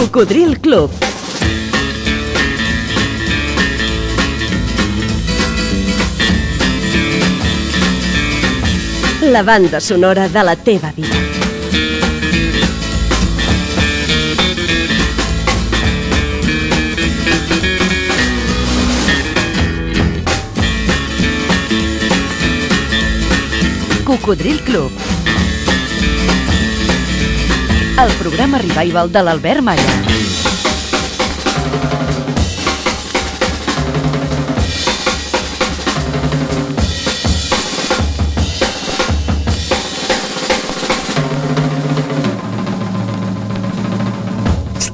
Cocodril Club. La banda sonora de la teva vida. Cocodril Club. El programa revival de l'Albert Malla.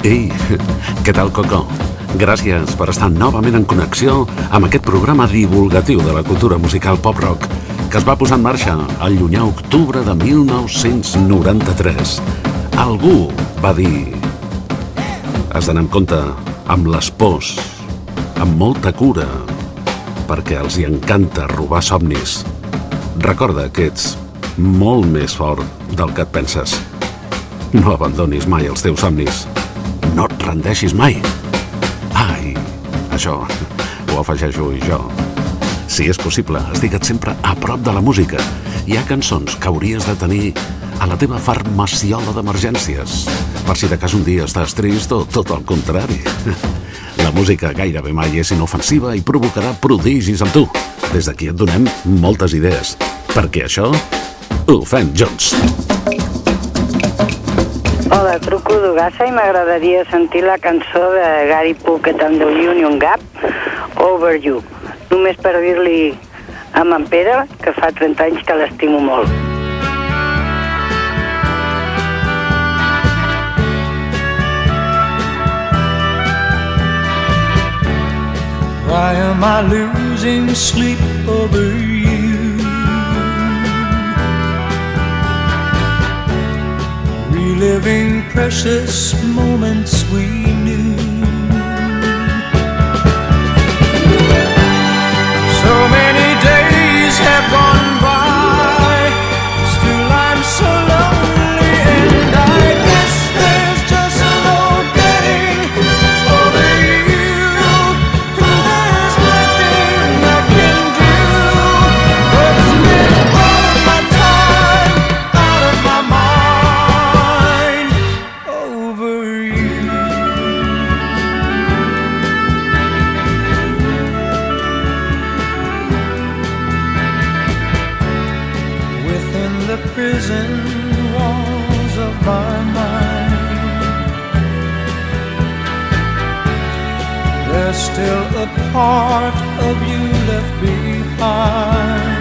Ei, què tal, Coco? Gràcies per estar novament en connexió amb aquest programa divulgatiu de la cultura musical pop-rock que es va posar en marxa al llunyà octubre de 1993. Algú va dir... Has d'anar amb compte amb les pors, amb molta cura, perquè els hi encanta robar somnis. Recorda que ets molt més fort del que et penses. No abandonis mai els teus somnis. No et rendeixis mai. Ai, això ho afegeixo jo. Si és possible, estigua't sempre a prop de la música. Hi ha cançons que hauries de tenir a la teva farmaciola d'emergències. Per si de cas un dia estàs trist o tot el contrari. La música gairebé mai és inofensiva i provocarà prodigis amb tu. Des d'aquí et donem moltes idees, perquè això ho fem junts. Hola, truco d'Ugassa i m'agradaria sentir la cançó de Gary Puckett and the Union Gap, Over You. Només per dir-li a en Pere que fa 30 anys que l'estimo molt. Why am I losing sleep over you? Reliving precious moments we knew. So many days have gone by, still a part of you left behind.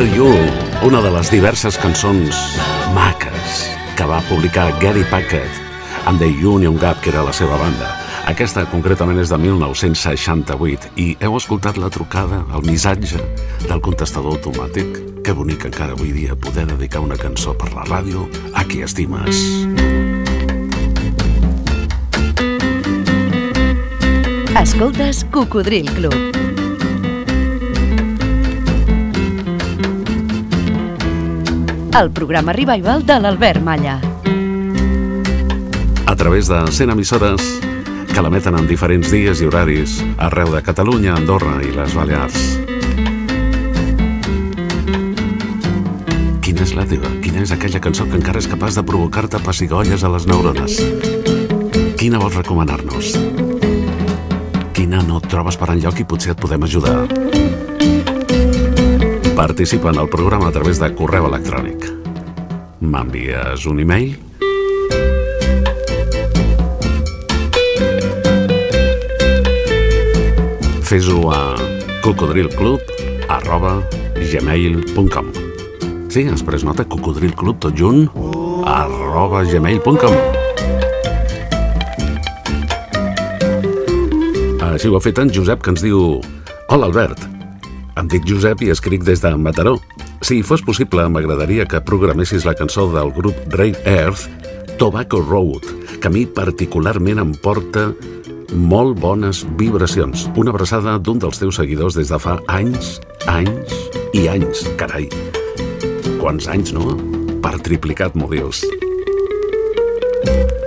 Over You, una de les diverses cançons maques que va publicar Gary Packett amb The Union Gap, que era la seva banda. Aquesta concretament és de 1968 i heu escoltat la trucada, el missatge del contestador automàtic. Que bonic encara avui dia poder dedicar una cançó per la ràdio a qui estimes. Escoltes Cocodril Club. El programa revival de l'Albert Malla. a través de 100 emissores que l'emeten en diferents dies i horaris arreu de Catalunya, Andorra i les Balears. Quina és la teva? Quina és aquella cançó que encara és capaç de provocar-te pessigolles a les neurones? Quina vols recomanar-nos? Quina no et trobes per enlloc i potser et podem ajudar? Participa en el programa a través de correu electrònic. M'envies un e-mail? Fes-ho a cocodrilclub arroba gmail.com Sí, després nota cocodrilclub tot junt arroba gmail.com Així ho ha fet en Josep, que ens diu Hola, Albert. Dic Josep i escric des de Mataró. Si fos possible, m'agradaria que programessis la cançó del grup Ray Earth, Tobacco Road, que a mi particularment em porta molt bones vibracions. Una abraçada d'un dels teus seguidors des de fa anys, anys i anys, carai. Quants anys, no? Per triplicat, m'ho dius.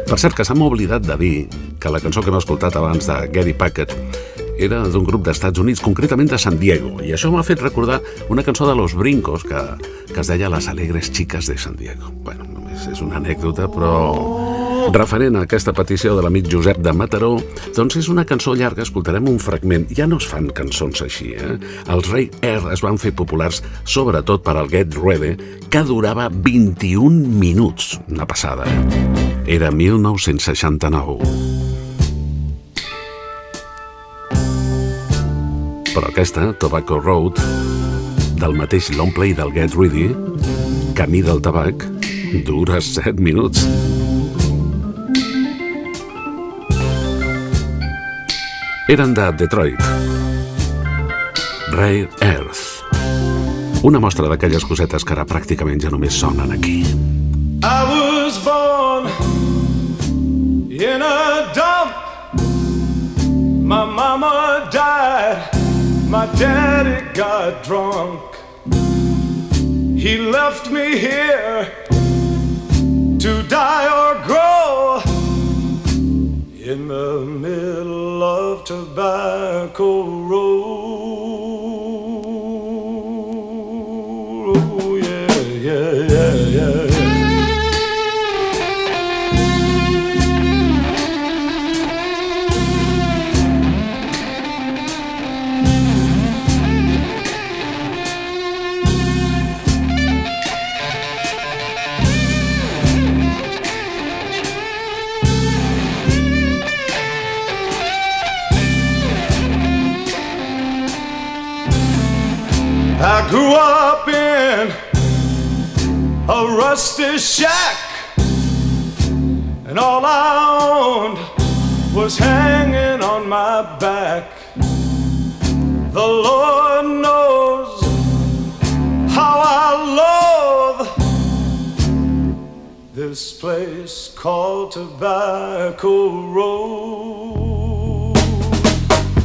Per cert, que s'ha oblidat de dir que la cançó que hem escoltat abans de Gary Packett era d'un grup d'Estats Units, concretament de San Diego, i això m'ha fet recordar una cançó de Los Brincos que, que es deia Las alegres chicas de San Diego. Bueno, només és una anècdota, però referent a aquesta petició de l'amic Josep de Mataró, doncs és una cançó llarga, escoltarem un fragment. Ja no es fan cançons així, eh? Els Ray Air es van fer populars sobretot per al Get Ready, que durava 21 minuts, una passada. Era 1969. Però aquesta, Tobacco Road, del mateix Longplay del Get Ready, Camí del tabac, dura 7 minuts. Eren de Detroit. Rare Earth. Una mostra d'aquelles cosetes que ara pràcticament ja només sonen aquí. I was born in a dump. My mama died. My daddy got drunk. He left me here to die or grow in the middle of Tobacco Road. A rusty shack, and all I owned was hanging on my back. The Lord knows how I love this place called Tobacco Road.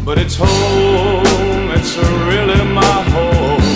But it's home, it's really my home.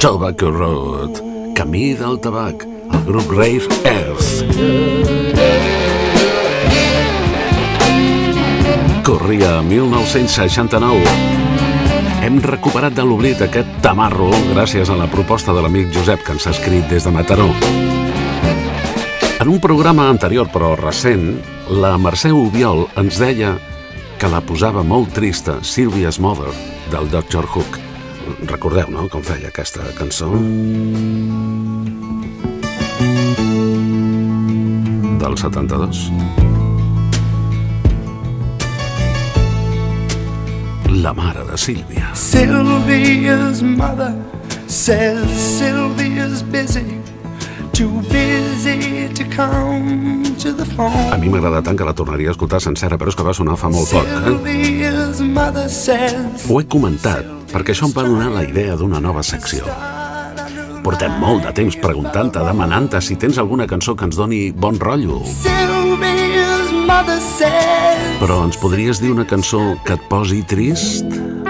Tobacco Road, Camí del Tabac, el grup Rave Earth. Corria 1969. Hem recuperat de l'oblit aquest tamarro gràcies a la proposta de l'amic Josep que ens ha escrit des de Mataró. En un programa anterior però recent, la Mercè Ubiol ens deia que la posava molt trista Sylvia's Mother del Dr. Hook. Recordeu, no?, com feia aquesta cançó? Del 72. La mare de Sílvia. Sylvia's mother says Sylvia's busy, too busy to come to the A phone. mi m'agrada tant que la tornaria a escoltar sencera, però és que va sonar fa molt poc. Eh? Ho he comentat perquè això em va donar la idea d'una nova secció. Portem molt de temps preguntant-te, demanant-te si tens alguna cançó que ens doni bon rotllo. Però ens podries dir una cançó que et posi trist?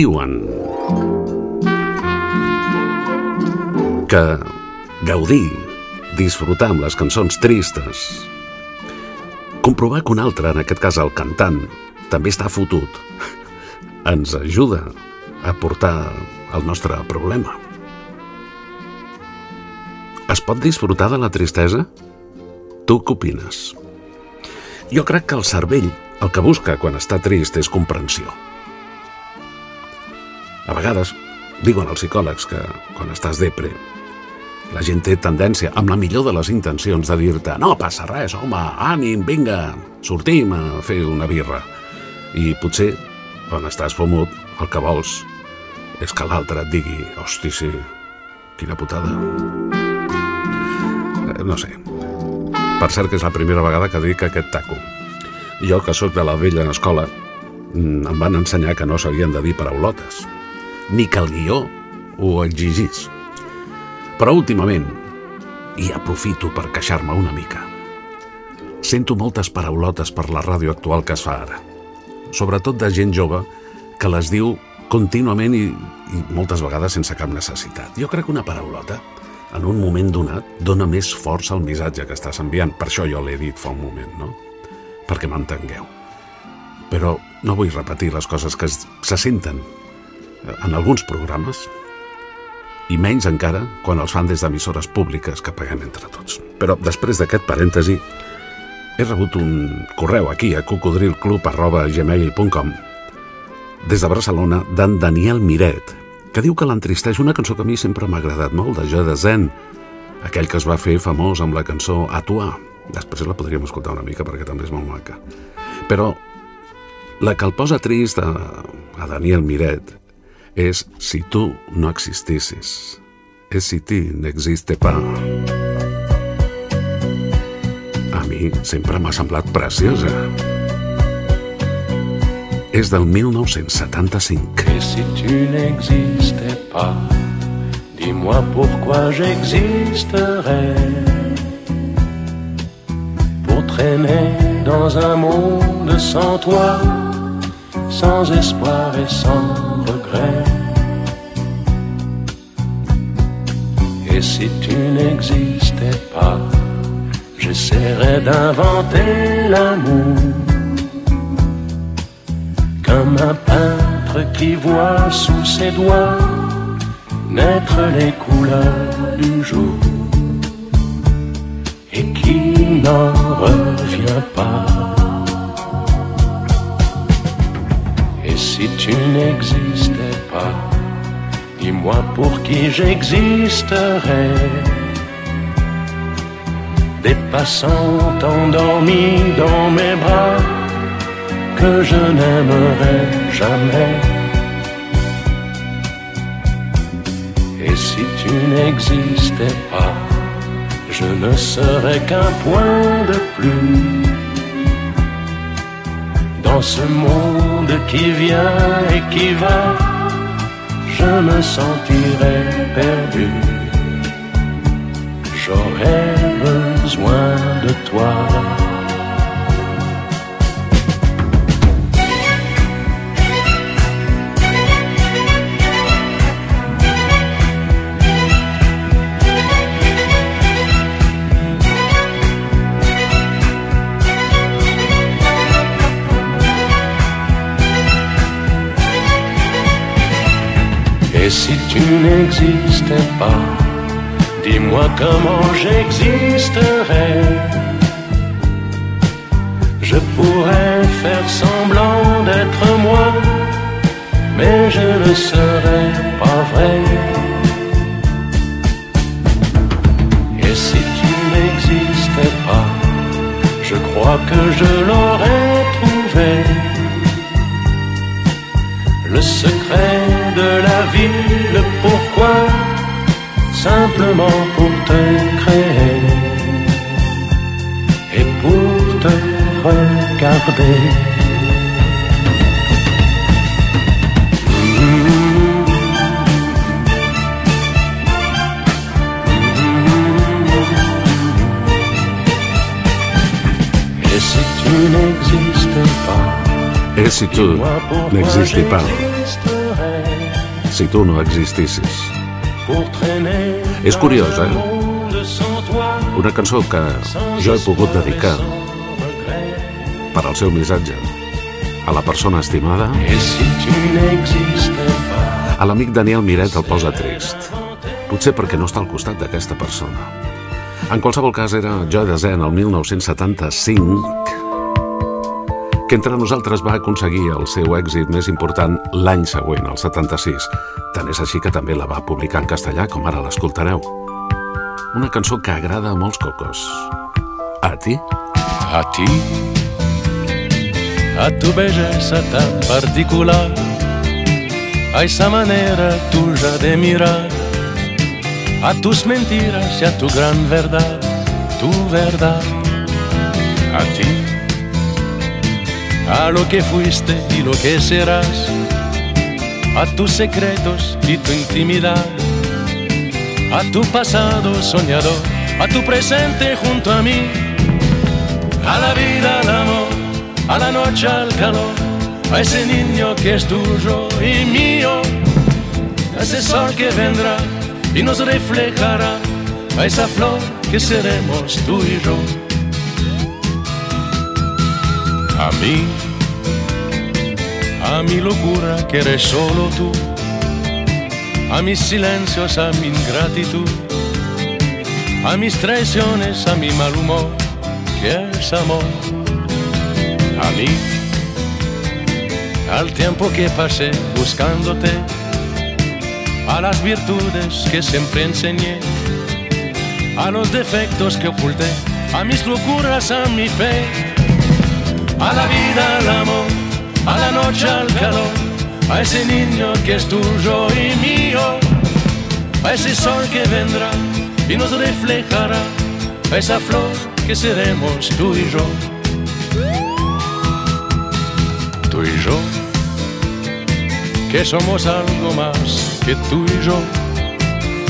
Diuen que gaudir, disfrutar amb les cançons tristes, comprovar que un altre, en aquest cas el cantant, també està fotut, ens ajuda a portar el nostre problema. Es pot disfrutar de la tristesa? Tu què opines? Jo crec que el cervell el que busca quan està trist és comprensió. A vegades, diuen els psicòlegs que quan estàs depre, la gent té tendència, amb la millor de les intencions, de dir-te no passa res, home, ànim, vinga, sortim a fer una birra. I potser, quan estàs fumut, el que vols és que l'altre et digui hosti, sí, quina putada. Eh, No sé. Per cert que és la primera vegada que dic aquest taco. Jo, que sóc de la vella escola, mm, em van ensenyar que no s'havien de dir paraulotes, ni que el guió ho exigís. Però últimament, i aprofito per queixar-me una mica, sento moltes paraulotes per la ràdio actual que es fa ara. Sobretot de gent jove que les diu contínuament i, i moltes vegades sense cap necessitat. Jo crec que una paraulota, en un moment donat, dona més força al missatge que estàs enviant. Per això jo l'he dit fa un moment, no? Perquè m'entengueu. Però no vull repetir les coses que se senten en alguns programes i menys encara quan els fan des d'emissores públiques que paguem entre tots. Però després d'aquest parèntesi, he rebut un correu aquí a cocodrilclub.gmail.com des de Barcelona d'en Daniel Miret, que diu que l'entristeix una cançó que a mi sempre m'ha agradat molt, de Jo de Zen, aquell que es va fer famós amb la cançó A Tua. Després la podríem escoltar una mica perquè també és molt maca. Però la que el posa trist a, a Daniel Miret és Si tu no existissis. És si ti n'existe pa. A mi sempre m'ha semblat preciosa. És del 1975. Et si tu n'existais pas, dis-moi pourquoi j'existerais. Pour traîner dans un monde sans toi, sans espoir et sans regret. Et si tu n'existais pas, j'essaierais d'inventer l'amour comme un peintre qui voit sous ses doigts naître les couleurs du jour et qui n'en revient pas. Si tu n'existais pas, Dis-moi pour qui j'existerais. Des passants endormis dans mes bras que je n'aimerais jamais. Et si tu n'existais pas, je ne serais qu'un point de plus dans ce monde qui vient et qui va. Je me sentirais perdu. J'aurais besoin de toi. Et si tu n'existais pas, dis-moi comment j'existerais. Je pourrais faire semblant d'être moi, mais je ne serais pas vrai. Et si tu n'existais pas, je crois que je l'aurais trouvé. Le secret de la vie, le pourquoi, simplement pour te créer et pour te regarder. Et si tu n'existes pas, És si tu n'existis pas, si tu no existissis. És curiós, eh? Una cançó que jo he pogut dedicar per al seu missatge a la persona estimada, a l'amic Daniel Miret el posa trist. Potser perquè no està al costat d'aquesta persona. En qualsevol cas, era Joy Dazen el 1975 que entre nosaltres va aconseguir el seu èxit més important l'any següent, el 76. Tant és així que també la va publicar en castellà, com ara l'escoltareu. Una cançó que agrada a molts cocos. A ti? A ti, a tu belleza tan particular, a esa manera tuya de mirar, a tus mentiras y a tu gran verdad, tu verdad, a ti, a lo que fuiste y lo que serás, a tus secretos y tu intimidad, a tu pasado soñador, a tu presente junto a mí a la vida, al amor, a la noche, al calor, a ese niño que es tuyo y mío, a ese sol que vendrá y nos reflejará, a esa flor que seremos tú y yo. A mí, a mi locura que eres solo tú, a mis silencios, a mi ingratitud, a mis traiciones, a mi mal humor que es amor. A mí, al tiempo que pasé buscándote, a las virtudes que siempre enseñé, a los defectos que oculté, a mis locuras, a mi fe, a la vida, al amor, a la noche, al calor, a ese niño que es tuyo y mío, a ese sol que vendrá y nos reflejará, a esa flor que seremos tú y yo. Tú y yo, que somos algo más que tú y yo.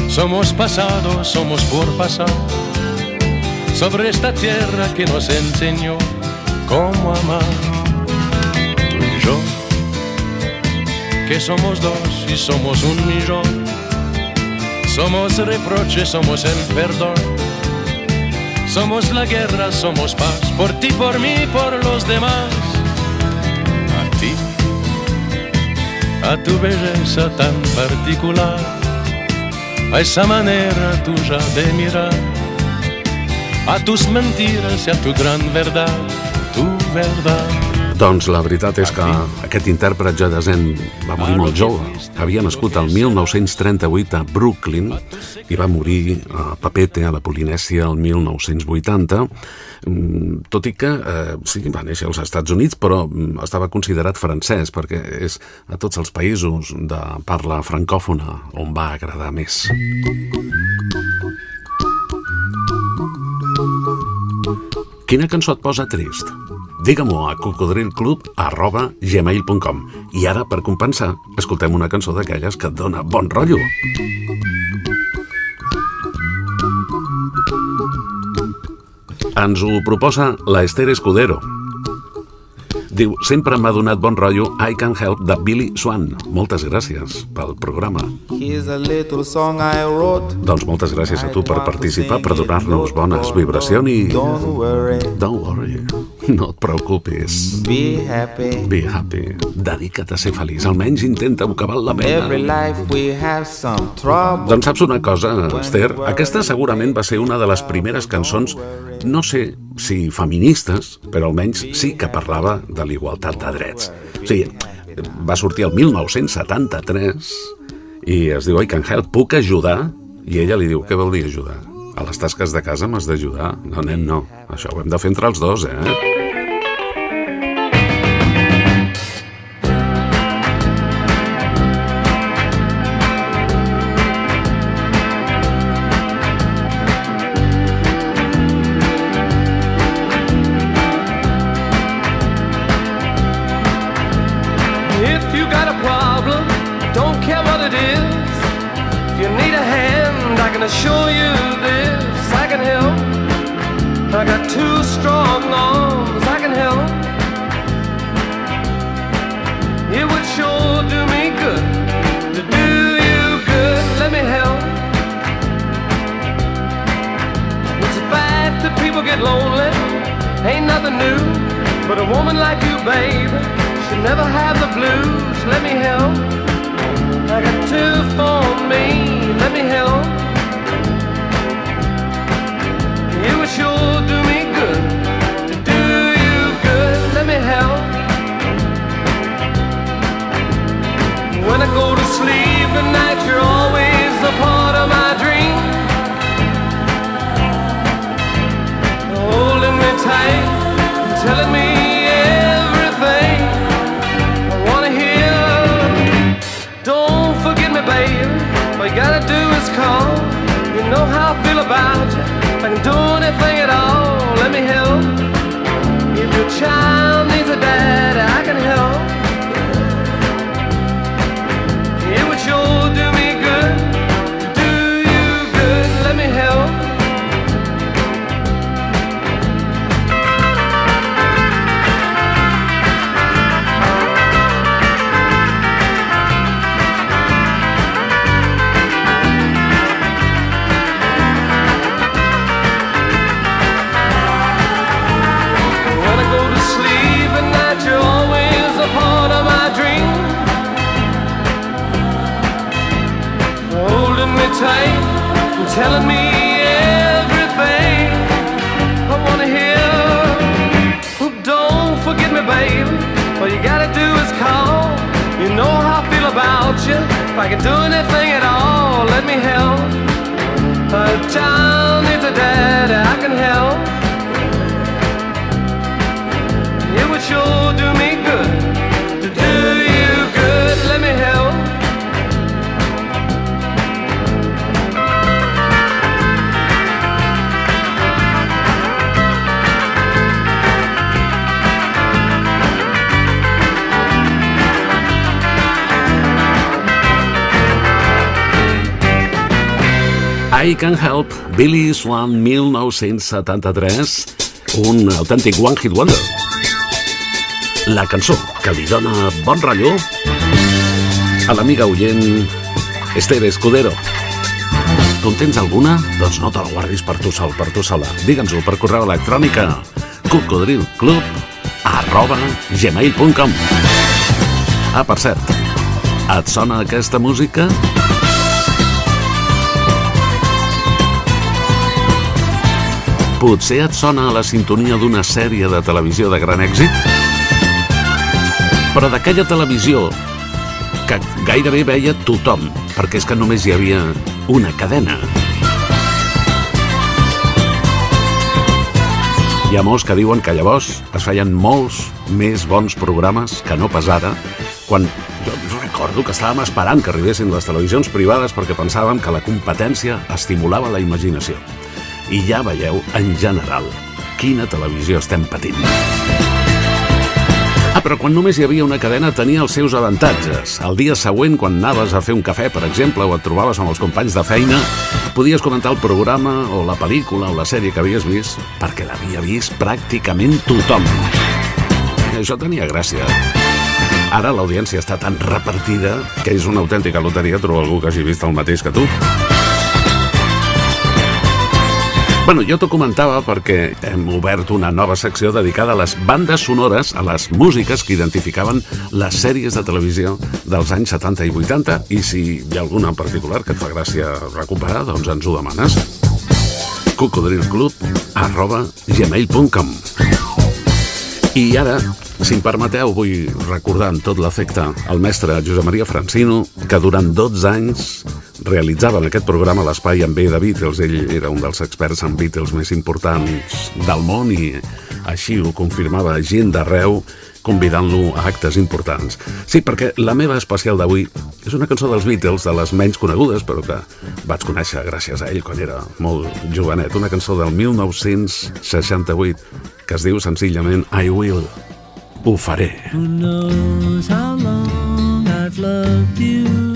Somos pasado, somos por pasar. Sobre esta tierra que nos enseñó cómo amar. Tú y yo, que somos dos y somos un millón. Somos reproche, somos el perdón. Somos la guerra, somos paz, por ti, por mí, por los demás. A ti, a tu belleza tan particular, a esa manera tuya de mirar, a tus mentiras y a tu gran verdad, tu verdad. Doncs la veritat és que aquest intèrpret ja desent va morir molt jove. Havia nascut el 1938 a Brooklyn i va morir a Papete, a la Polinèsia, el 1980, mm, tot i que eh, sí, va néixer als Estats Units, però mm, estava considerat francès, perquè és a tots els països de parla francòfona on va agradar més. Quina cançó et posa trist? Digue-m'ho a cocodrilclub arroba gmail.com i ara, per compensar, escoltem una cançó d'aquelles que et dona bon rotllo. Ens ho proposa la Esther Escudero. Diu, sempre m'ha donat bon rotllo I Can Help de Billy Swan. Moltes gràcies pel programa. Doncs moltes gràcies a tu per participar, per donar-nos bones vibracions i... Don't worry, Don't worry, no et preocupis. be happy. Be happy. Dedica't a ser feliç. Almenys intenta-ho, que val la Every pena. life we have some trouble. Doncs saps una cosa, Esther? Aquesta segurament va ser una de les primeres cançons, no sé si feministes, però almenys sí que parlava de l'igualtat de drets. O sigui, va sortir el 1973 i es diu I can help, puc ajudar? I ella li diu, què vol dir ajudar? A les tasques de casa m'has d'ajudar? No, nen, no. Això ho hem de fer entre els dos, eh? I Can Help, Billy Swan, 1973, un autèntic One Hit Wonder. La cançó que li dona bon rotllo a l'amiga oient Esther Escudero. Tu en tens alguna? Doncs no te la guardis per tu sol, per tu sola. Digue'ns-ho per correu electrònic a cocodrilclub arroba gmail.com Ah, per cert, et sona aquesta música? Potser et sona a la sintonia d'una sèrie de televisió de gran èxit? però d'aquella televisió que gairebé veia tothom, perquè és que només hi havia una cadena. Hi ha molts que diuen que llavors es feien molts més bons programes que no pas ara, quan jo recordo que estàvem esperant que arribessin les televisions privades perquè pensàvem que la competència estimulava la imaginació. I ja veieu, en general, quina televisió estem patint. Ah, però quan només hi havia una cadena tenia els seus avantatges. El dia següent, quan anaves a fer un cafè, per exemple, o et trobaves amb els companys de feina, podies comentar el programa o la pel·lícula o la sèrie que havies vist, perquè l'havia vist pràcticament tothom. I això tenia gràcia. Ara l'audiència està tan repartida que és una autèntica loteria trobar algú que hagi vist el mateix que tu. Bueno, jo t'ho comentava perquè hem obert una nova secció dedicada a les bandes sonores, a les músiques que identificaven les sèries de televisió dels anys 70 i 80 i si hi ha alguna en particular que et fa gràcia recuperar, doncs ens ho demanes. cocodrilclub arroba gmail.com I ara, si em permeteu, vull recordar amb tot l'efecte el mestre Josep Maria Francino, que durant 12 anys realitzava en aquest programa l'espai en B de Beatles. Ell era un dels experts en Beatles més importants del món i així ho confirmava gent d'arreu convidant-lo a actes importants. Sí, perquè la meva especial d'avui és una cançó dels Beatles, de les menys conegudes, però que vaig conèixer gràcies a ell quan era molt jovenet. Una cançó del 1968 que es diu senzillament I Will. Ho faré. Who knows how long I've loved? You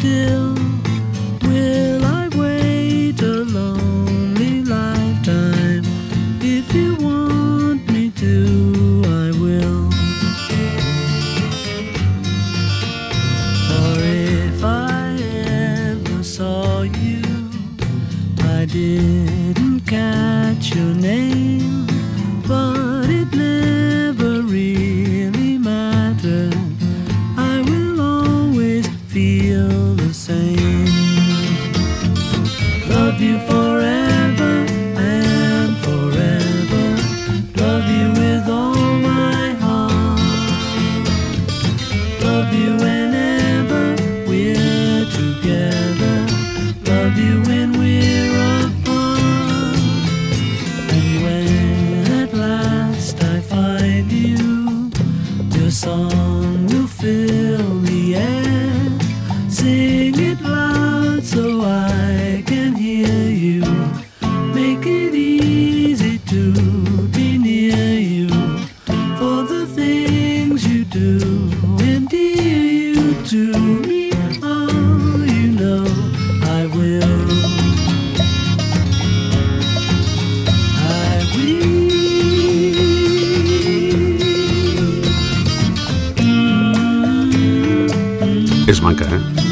still.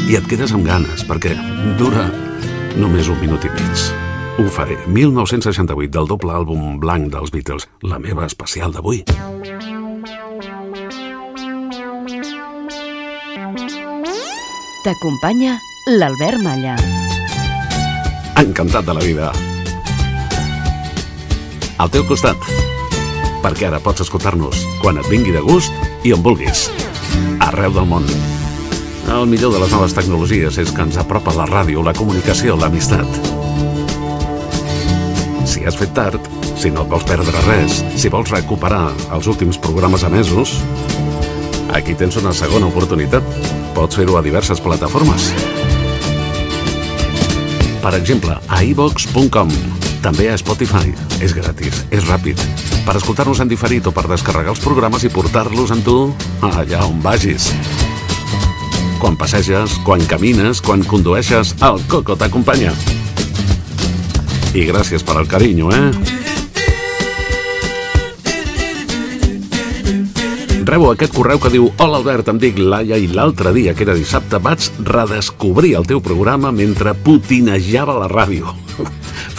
I et quedes amb ganes, perquè dura només un minut i mig. Ho faré. 1968, del doble àlbum blanc dels Beatles, la meva especial d'avui. T'acompanya l'Albert Malla. Encantat de la vida. Al teu costat. Perquè ara pots escoltar-nos quan et vingui de gust i on vulguis. Arreu del món. El millor de les noves tecnologies és que ens apropa la ràdio, la comunicació, l'amistat. Si has fet tard, si no et vols perdre res, si vols recuperar els últims programes emesos, aquí tens una segona oportunitat. Pots fer-ho a diverses plataformes. Per exemple, a iVox.com, també a Spotify. És gratis, és ràpid. Per escoltar-nos en diferit o per descarregar els programes i portar-los amb tu allà on vagis. Quan passeges, quan camines, quan condueixes, el Coco t'acompanya. I gràcies per al carinyo, eh? Rebo aquest correu que diu Hola Albert, em dic Laia i l'altre dia, que era dissabte, vaig redescobrir el teu programa mentre putinejava la ràdio.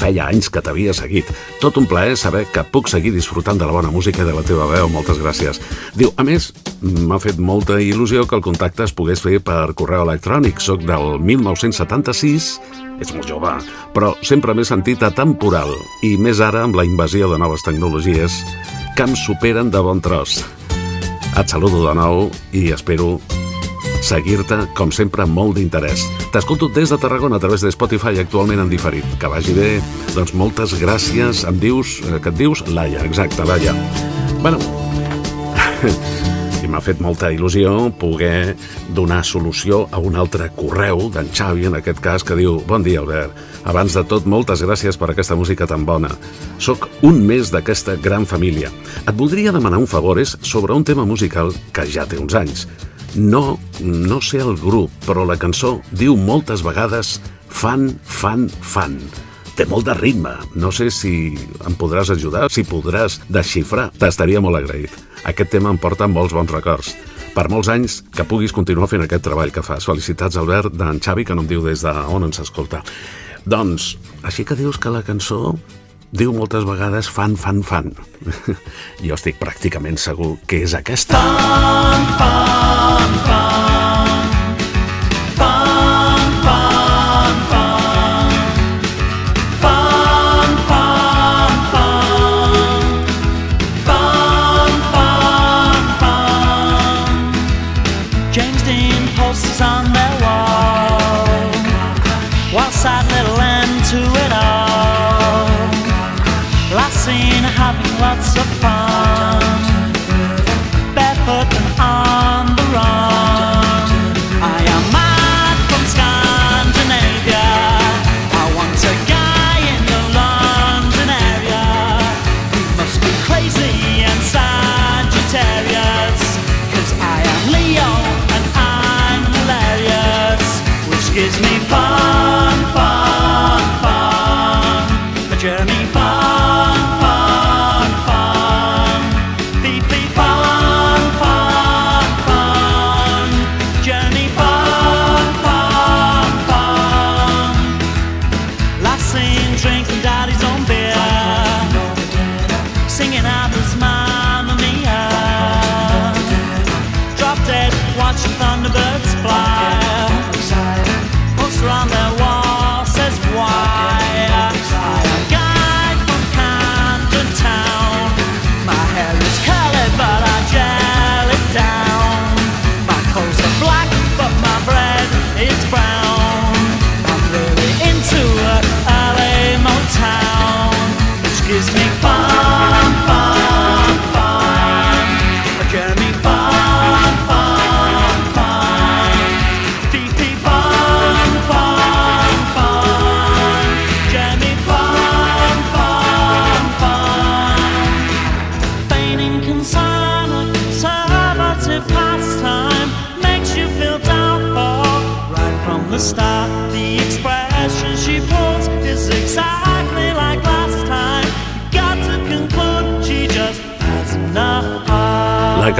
Feia anys que t'havia seguit. Tot un plaer saber que puc seguir disfrutant de la bona música i de la teva veu. Moltes gràcies. Diu, a més, m'ha fet molta il·lusió que el contacte es pogués fer per correu electrònic. Soc del 1976, és molt jove, però sempre m'he sentit atemporal i més ara amb la invasió de noves tecnologies que em superen de bon tros. Et saludo de nou i espero seguir-te, com sempre, amb molt d'interès. T'escolto des de Tarragona a través de Spotify actualment en diferit. Que vagi bé. Doncs moltes gràcies. Em dius... eh, Que et dius? Laia, exacte, Laia. Bueno, i m'ha fet molta il·lusió poder donar solució a un altre correu d'en Xavi, en aquest cas, que diu Bon dia, Albert. Abans de tot, moltes gràcies per aquesta música tan bona. Soc un més d'aquesta gran família. Et voldria demanar un favor, és sobre un tema musical que ja té uns anys. No, no sé el grup, però la cançó diu moltes vegades fan, fan, fan. Té molt de ritme. No sé si em podràs ajudar, si podràs desxifrar. T'estaria molt agraït. Aquest tema em porta molts bons records. Per molts anys que puguis continuar fent aquest treball que fas. Felicitats, Albert, d'en Xavi, que no em diu des d'on ens escolta. Doncs, així que dius que la cançó diu moltes vegades fan, fan, fan. jo estic pràcticament segur que és aquesta. James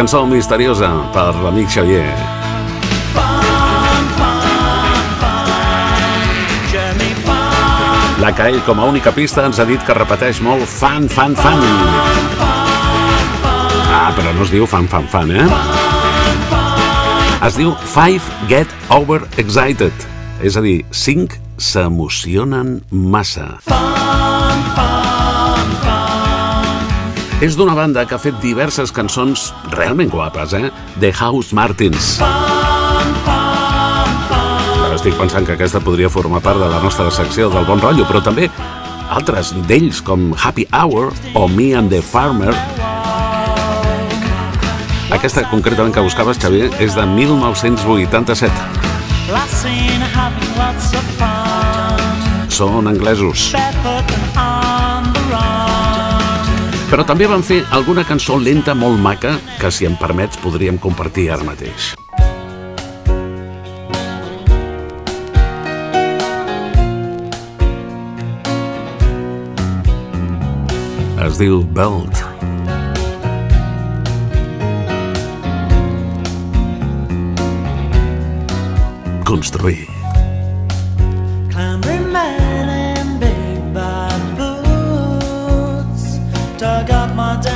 cançó misteriosa per l'amic Xavier. La que ell, com a única pista, ens ha dit que repeteix molt fan, fan, fan. Ah, però no es diu fan, fan, fan, eh? Es diu Five Get Over Excited. És a dir, cinc s'emocionen massa. fun, fun. És d'una banda que ha fet diverses cançons realment guapes, eh? The House Martins. Ara estic pensant que aquesta podria formar part de la nostra secció del bon rotllo, però també altres d'ells com Happy Hour o Me and the Farmer. Aquesta concretament que buscaves, Xavier, és de 1987. Last seen having lots of fun. Són anglesos. Però també van fer alguna cançó lenta molt maca que, si em permets, podríem compartir ara mateix. Es diu Belt. Construir. My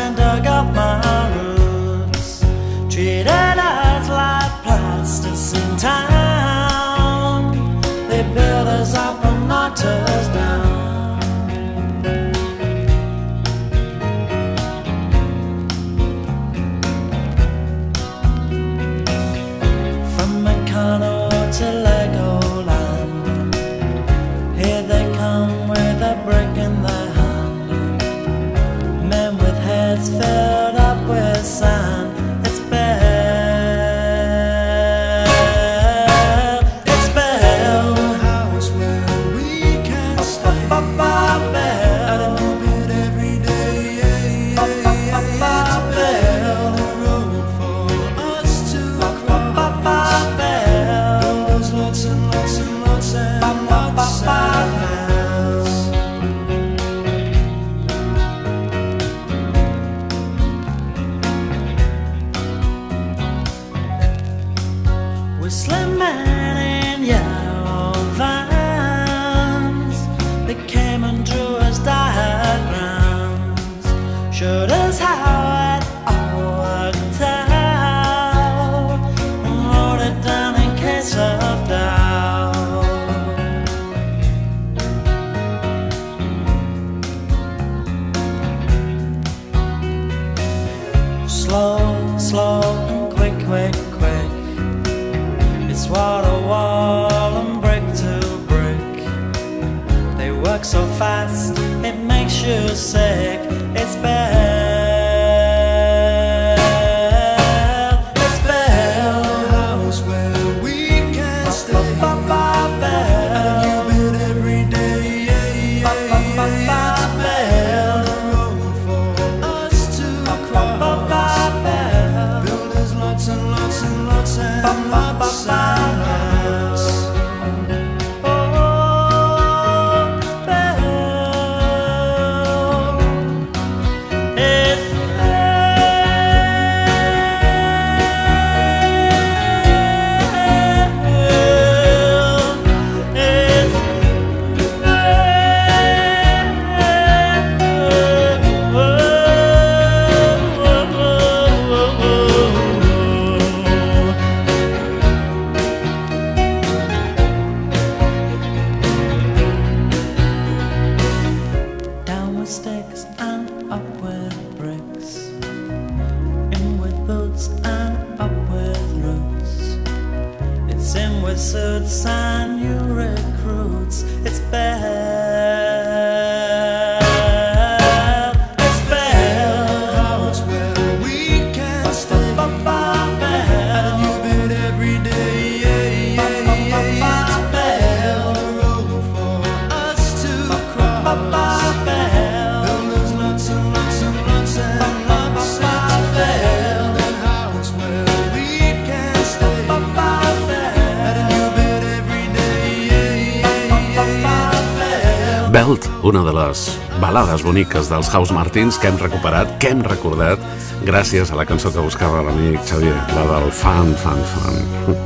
balades boniques dels House Martins que hem recuperat, que hem recordat, gràcies a la cançó que buscava l'amic Xavier, la del fan, fan, fan.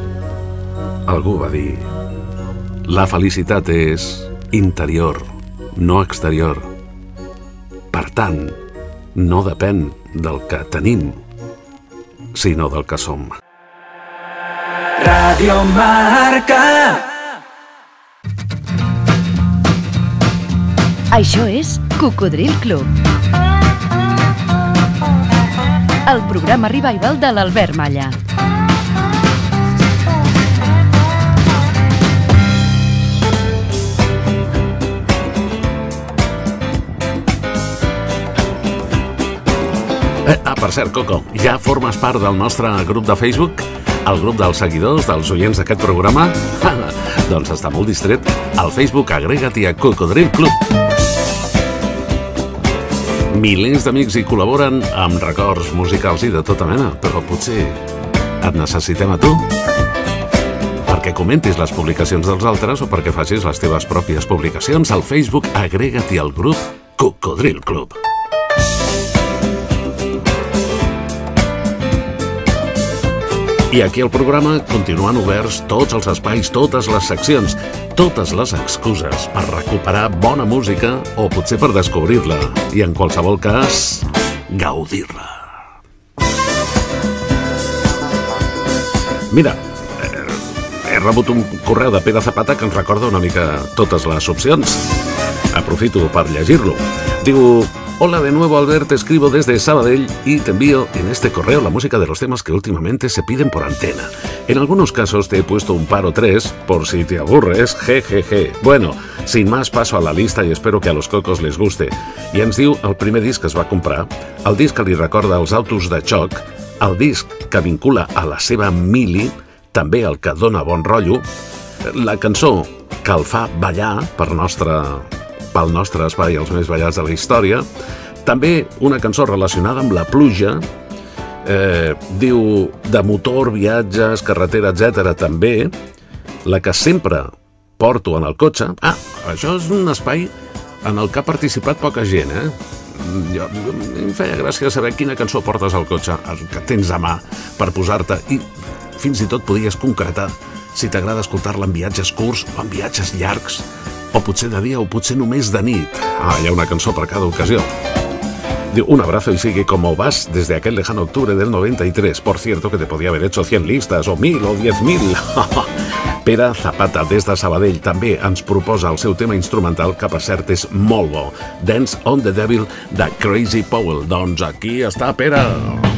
Algú va dir La felicitat és interior, no exterior. Per tant, no depèn del que tenim, sinó del que som. Radio Marca. Això és Cocodril Club. El programa revival de l'Albert Malla. Eh, ah, per cert, Coco, ja formes part del nostre grup de Facebook? El grup dels seguidors, dels oients d'aquest programa? doncs està molt distret. Al Facebook agrega't-hi a Cocodril Club. Milers d'amics hi col·laboren amb records musicals i de tota mena, però potser et necessitem a tu perquè comentis les publicacions dels altres o perquè facis les teves pròpies publicacions al Facebook agrega't-hi al grup Cocodril Club. I aquí al programa continuen oberts tots els espais, totes les seccions, totes les excuses per recuperar bona música o potser per descobrir-la i en qualsevol cas, gaudir-la. Mira, eh, he rebut un correu de Pere Zapata que ens recorda una mica totes les opcions. Aprofito per llegir-lo. Diu, Hola de nuevo Albert, te escribo desde Sabadell y te envío en este correo la música de los temas que últimamente se piden por antena. En algunos casos te he puesto un par o tres, por si te aburres, jejeje. Bueno, sin más paso a la lista y espero que a los cocos les guste. I ens diu el primer disc que es va comprar, el disc que li recorda els autos de xoc, el disc que vincula a la seva mili, també el que dona bon rotllo, la cançó que el fa ballar per nostre, pel nostre espai els més ballats de la història, també una cançó relacionada amb la pluja, eh, diu de motor, viatges, carretera, etc. també, la que sempre porto en el cotxe. Ah, això és un espai en el que ha participat poca gent, eh? jo, em feia gràcia saber quina cançó portes al cotxe, el que tens a mà per posar-te, i fins i tot podies concretar si t'agrada escoltar-la en viatges curts o en viatges llargs, o potser de dia o potser només de nit. Ah, hi ha una cançó per cada ocasió. Digo, un abrazo y sigue como vas desde aquel lejano octubre del 93. Por cierto, que te podía haver hecho 100 listes, o 1.000, o 10.000. Pere Zapata, des de Sabadell, també ens proposa el seu tema instrumental, que per cert és molt bo. Dance on the Devil, de Crazy Powell. Doncs aquí està, Pere.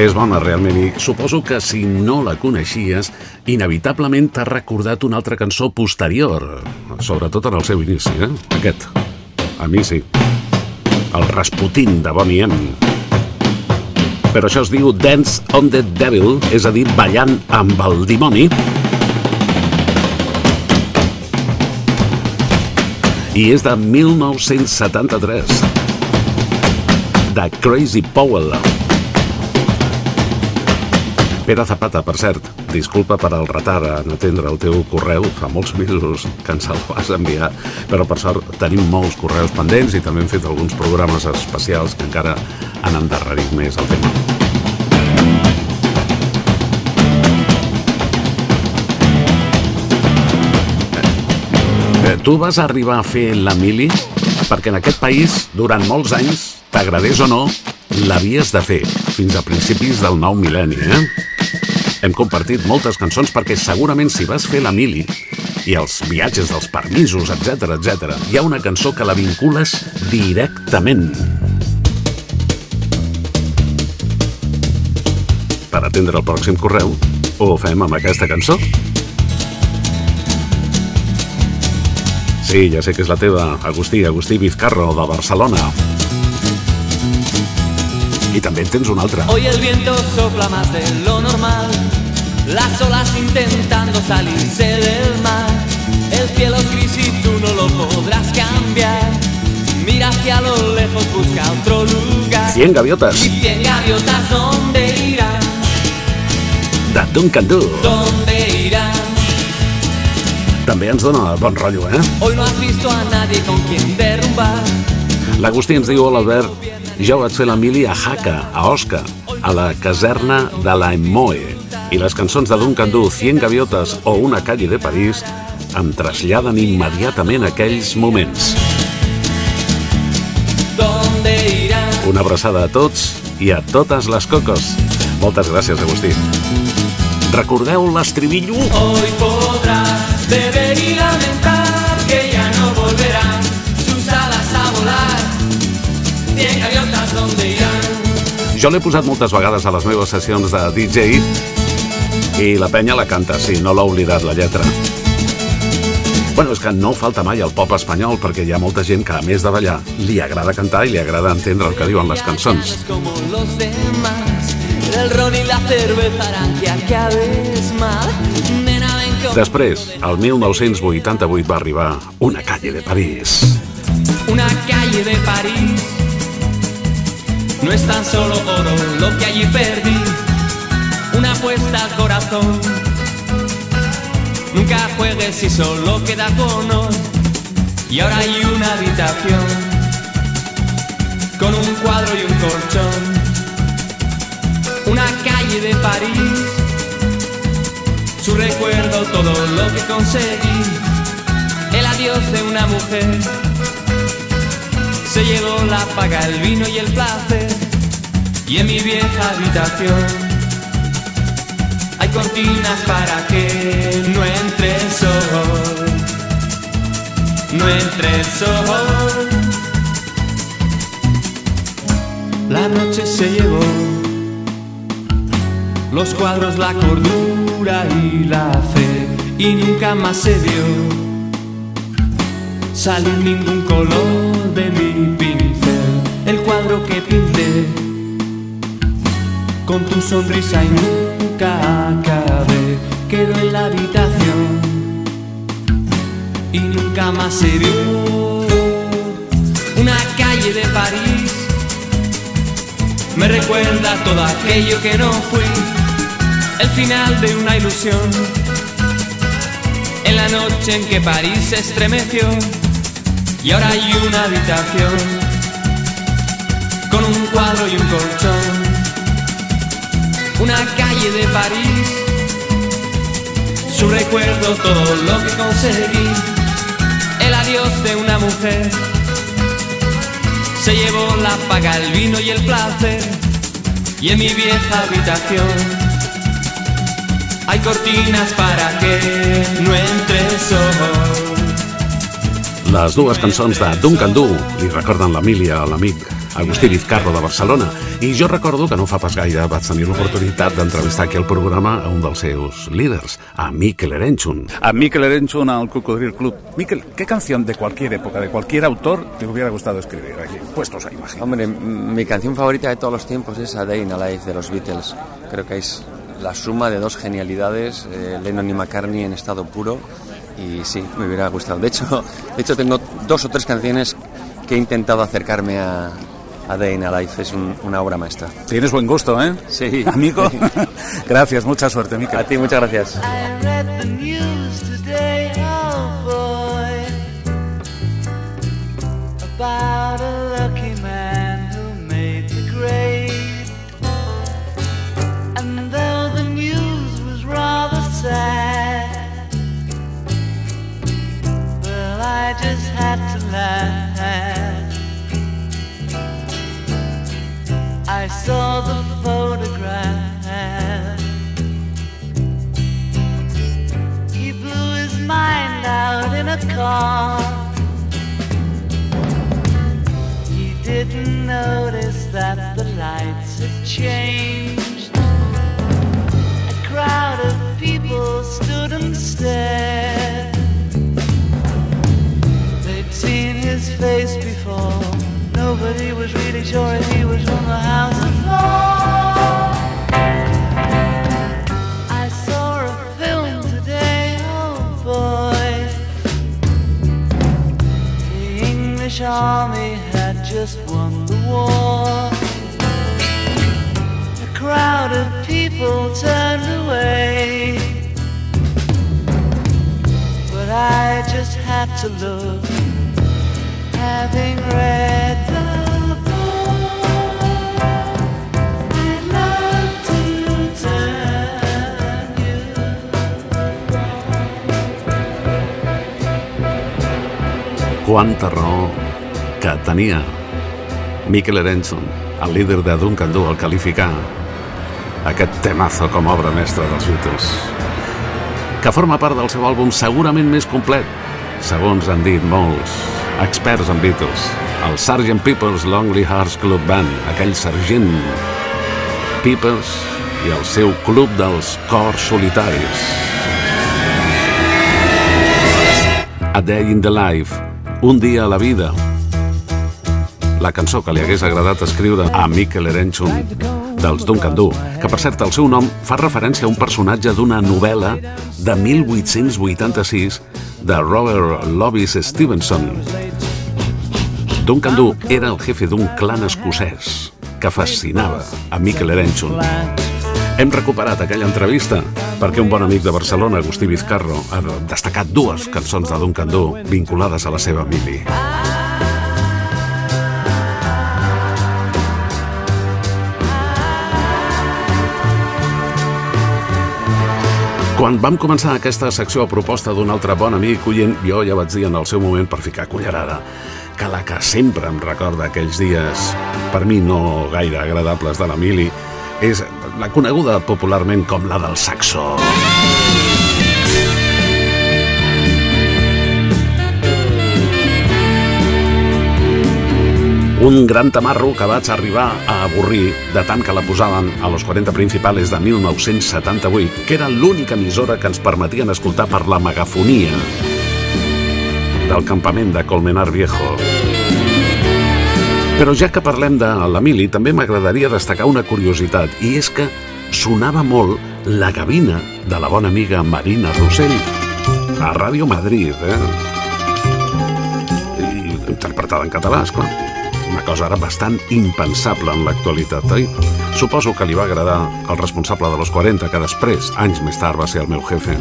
És bona, realment, i suposo que si no la coneixies, inevitablement t'ha recordat una altra cançó posterior, sobretot en el seu inici, eh? Aquest. A mi sí. El Rasputin de Bonnie M. Però això es diu Dance on the Devil, és a dir, ballant amb el dimoni. I és de 1973. De Crazy Powell. Pere Zapata, per cert, disculpa per al retard en atendre el teu correu, fa molts mesos que ens el vas enviar, però per sort tenim molts correus pendents i també hem fet alguns programes especials que encara han endarrerit més el tema. Eh, Tu vas arribar a fer la mili perquè en aquest país, durant molts anys, t'agradés o no, l'havies de fer, fins a principis del nou mil·lenni, eh? Hem compartit moltes cançons perquè segurament si vas fer la mili i els viatges dels permisos, etc etc, hi ha una cançó que la vincules directament. Per atendre el pròxim correu, ho fem amb aquesta cançó? Sí, ja sé que és la teva, Agustí, Agustí Vizcarro, de Barcelona. I també en tens una altra. Hoy el viento sopla más de lo normal, las olas intentando salirse del mar. El cielo es gris y tú no lo podrás cambiar. Mira hacia lo lejos, busca otro lugar. 100 gaviotes, Y cien gaviotas, ¿dónde irán? de Duncan Du. ¿Dónde irán? També ens dona bon rotllo, eh? Hoy no has visto a nadie con quien derrumbar. L'Agustí ens diu a l'Albert jo vaig fer la mili a Jaca, a Osca, a la caserna de la Emmoe. I les cançons de Duncan Du, 100 gaviotes o Una calle de París em traslladen immediatament a aquells moments. Una abraçada a tots i a totes les cocos. Moltes gràcies, Agustí. Recordeu l'estribillo? Hoy podrás beber y Jo l'he posat moltes vegades a les meves sessions de DJ i la penya la canta, sí, no l'ha oblidat la lletra. Bueno, és que no falta mai el pop espanyol perquè hi ha molta gent que, a més de ballar, li agrada cantar i li agrada entendre el que diuen les cançons. Després, el 1988 va arribar Una calle de París. Una calle de París no es tan solo oro lo que allí perdí. Una apuesta al corazón. Nunca juegues si solo queda con. Y ahora hay una habitación con un cuadro y un colchón. Una calle de París. Su recuerdo, todo lo que conseguí. El adiós de una mujer. Se llevó la paga, el vino y el placer. Y en mi vieja habitación hay cortinas para que no entre el sol. No entre el sol. La noche se llevó los cuadros, la cordura y la fe. Y nunca más se vio salir ningún color de mi pincel. El cuadro que pinté con tu sonrisa y nunca acabé. Quedó en la habitación y nunca más se vio. Una calle de París me recuerda todo aquello que no fui. El final de una ilusión. En la noche en que París se estremeció y ahora hay una habitación con un cuadro y un colchón. Una calle de París, su recuerdo, todo lo que conseguí. El adiós de una mujer se llevó la paga, el vino y el placer. Y en mi vieja habitación hay cortinas para que no entre el sol. Les dues cançons de Duncan Du li recorden l'Emília a l'amic Agustí Vizcarro de Barcelona i jo recordo que no fa pas gaire vaig tenir l'oportunitat d'entrevistar aquí al programa a un dels seus líders, a Mikel Erenchun. A Mikel Erenchun al Cocodril Club. Mikel, ¿qué canción de cualquier época, de cualquier autor, te hubiera gustado escribir aquí? Puestos a imagen. Hombre, mi canción favorita de todos los tiempos es A Day in a Life de los Beatles. Creo que es la suma de dos genialidades, eh, Lennon y McCartney en estado puro. Y sí, me hubiera gustado. De hecho, de hecho tengo dos o tres canciones que he intentado acercarme a, a Day in a Life. Es un- una obra maestra. Tienes buen gusto, ¿eh? Sí. Amigo, gracias, mucha suerte, Mikel. A ti, muchas gracias. I I saw the photograph. He blew his mind out in a car. He didn't notice that the lights had changed. A crowd of people stood and stared. Face before. Nobody was really sure he was from the house of law. I saw a film today, oh boy. The English army had just won the war. A crowd of people turned away. But I just had to look, Quanta raó que tenia Mikel Erenson, el líder de Duncan Du, al qualificar aquest temazo com a obra mestra dels Beatles, que forma part del seu àlbum segurament més complet, segons han dit molts experts en Beatles, el Sgt. Pepper's Lonely Hearts Club Band, aquell sergent Peppers i el seu club dels cors solitaris. A Day in the Life, un dia a la vida. La cançó que li hagués agradat escriure a Mikel Erenchun dels Duncan Du, que per cert el seu nom fa referència a un personatge d'una novel·la de 1886 de Robert Lovis Stevenson. Duncan Du era el jefe d'un clan escocès que fascinava a Mikel Erenchun. Hem recuperat aquella entrevista perquè un bon amic de Barcelona, Agustí Vizcarro, ha destacat dues cançons de Duncan Du vinculades a la seva mili. Quan vam començar aquesta secció a proposta d'un altre bon amic oient, jo ja vaig dir en el seu moment per ficar cullerada que la que sempre em recorda aquells dies, per mi no gaire agradables de la mili, és la coneguda popularment com la del saxo. Un gran tamarro que vaig arribar a avorrir de tant que la posaven a los 40 principales de 1978, que era l'única emissora que ens permetien escoltar per la megafonia del campament de Colmenar Viejo. Però ja que parlem de la mili, també m'agradaria destacar una curiositat, i és que sonava molt la gavina de la bona amiga Marina Rossell, a Ràdio Madrid, eh? I interpretada en català, esclar. Una cosa ara bastant impensable en l'actualitat, oi? Suposo que li va agradar al responsable de los 40, que després, anys més tard, va ser el meu jefe,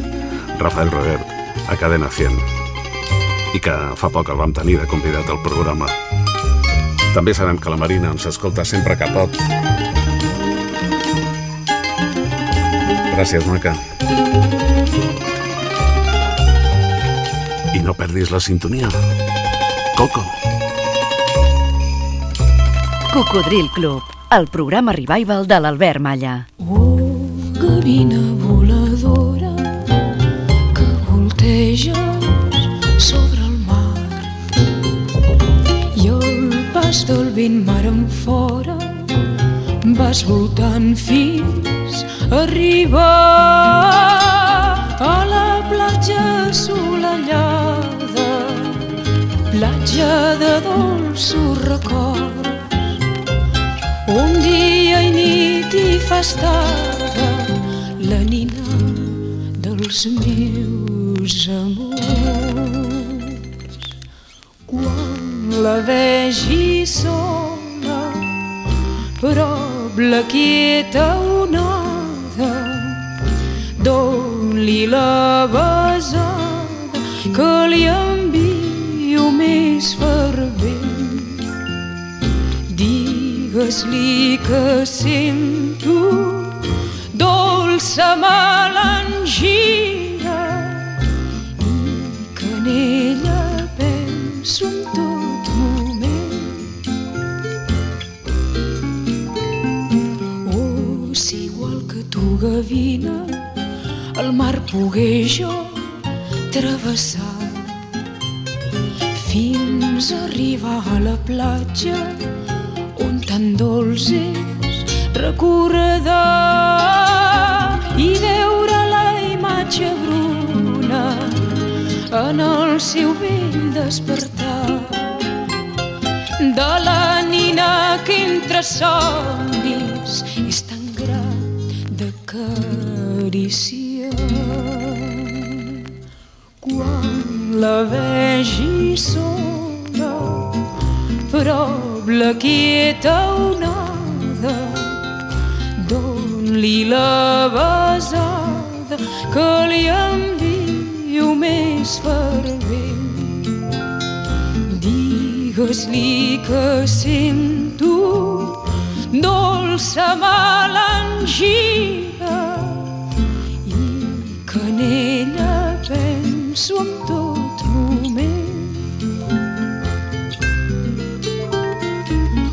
Rafael Robert, a Cadena 100, i que fa poc el vam tenir de convidat al programa. També sabem que la Marina ens escolta sempre que pot. Gràcies, maca. I no perdis la sintonia. Coco. Cocodril Club, el programa revival de l'Albert Malla. Gavina voladora que volteges del vent mar en fora vas voltant fins arribar a la platja assolellada platja de dolços records un dia i nit hi fa estada la nina dels meus amors. La vegi sola, prop la quieta onada, doni la besada que li envio més fervent. Digues-li que sento dolça melangia tu, gavina, el mar pogués jo travessar. Fins a arribar a la platja on tan dolç és recordar i veure la imatge bruna en el seu vell despertar. De la nina que entre somnis d'acariciar. Quan la vegi sola, prop la quieta onada, don-li la besada que li envio més fervent. Digues-li que sento dolça melangia i que en ella penso en tot moment.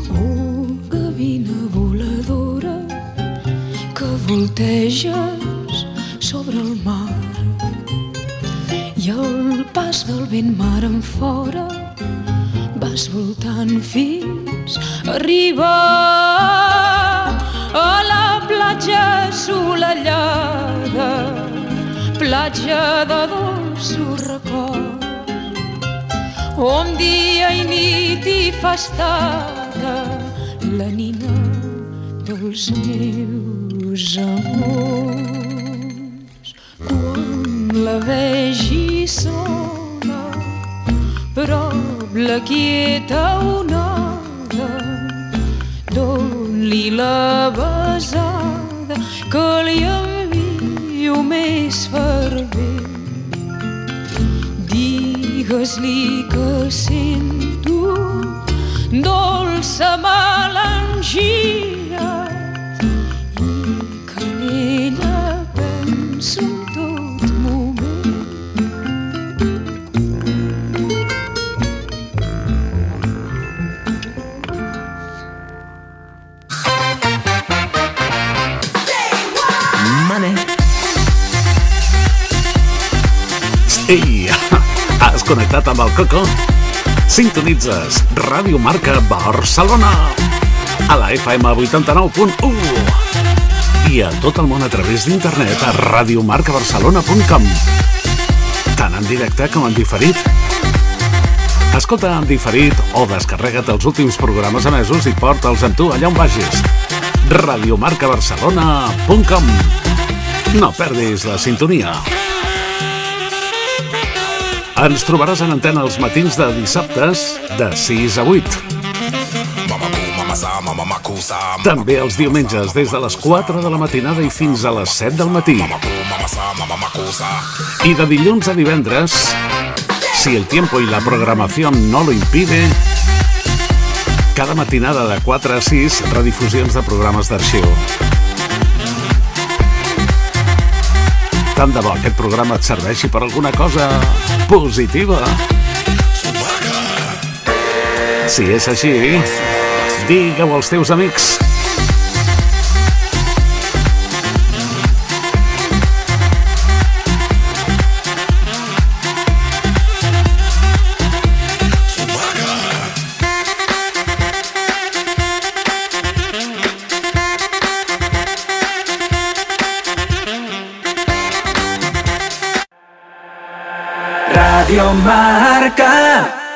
Oh, gavina voladora que volteges sobre el mar i al pas del vent mar en fora vas voltant fins a arribar a la platja assolellada, platja de dolços records, on dia i nit hi fa estada la nina dels meus amors. Quan la vegi sola, prop la quieta onada, don-li la besada que li envio més fervent. Digues-li que sento dolça melangia i que en ella penso connectat amb el Coco? Sintonitzes Ràdio Marca Barcelona a la FM 89.1 i a tot el món a través d'internet a radiomarcabarcelona.com tant en directe com en diferit. Escolta en diferit o descarrega't els últims programes emesos i porta'ls amb tu allà on vagis. radiomarcabarcelona.com No perdis la sintonia. Ens trobaràs en antena els matins de dissabtes de 6 a 8. També els diumenges des de les 4 de la matinada i fins a les 7 del matí. Y de dilluns a divendres, si el tiempo y la programación no lo impide, cada matinada de 4 a 6, redifusions de programes d'arxiu. Tant de bo aquest programa et serveixi per alguna cosa positiva. Si és així, digue-ho als teus amics. Radio Marca.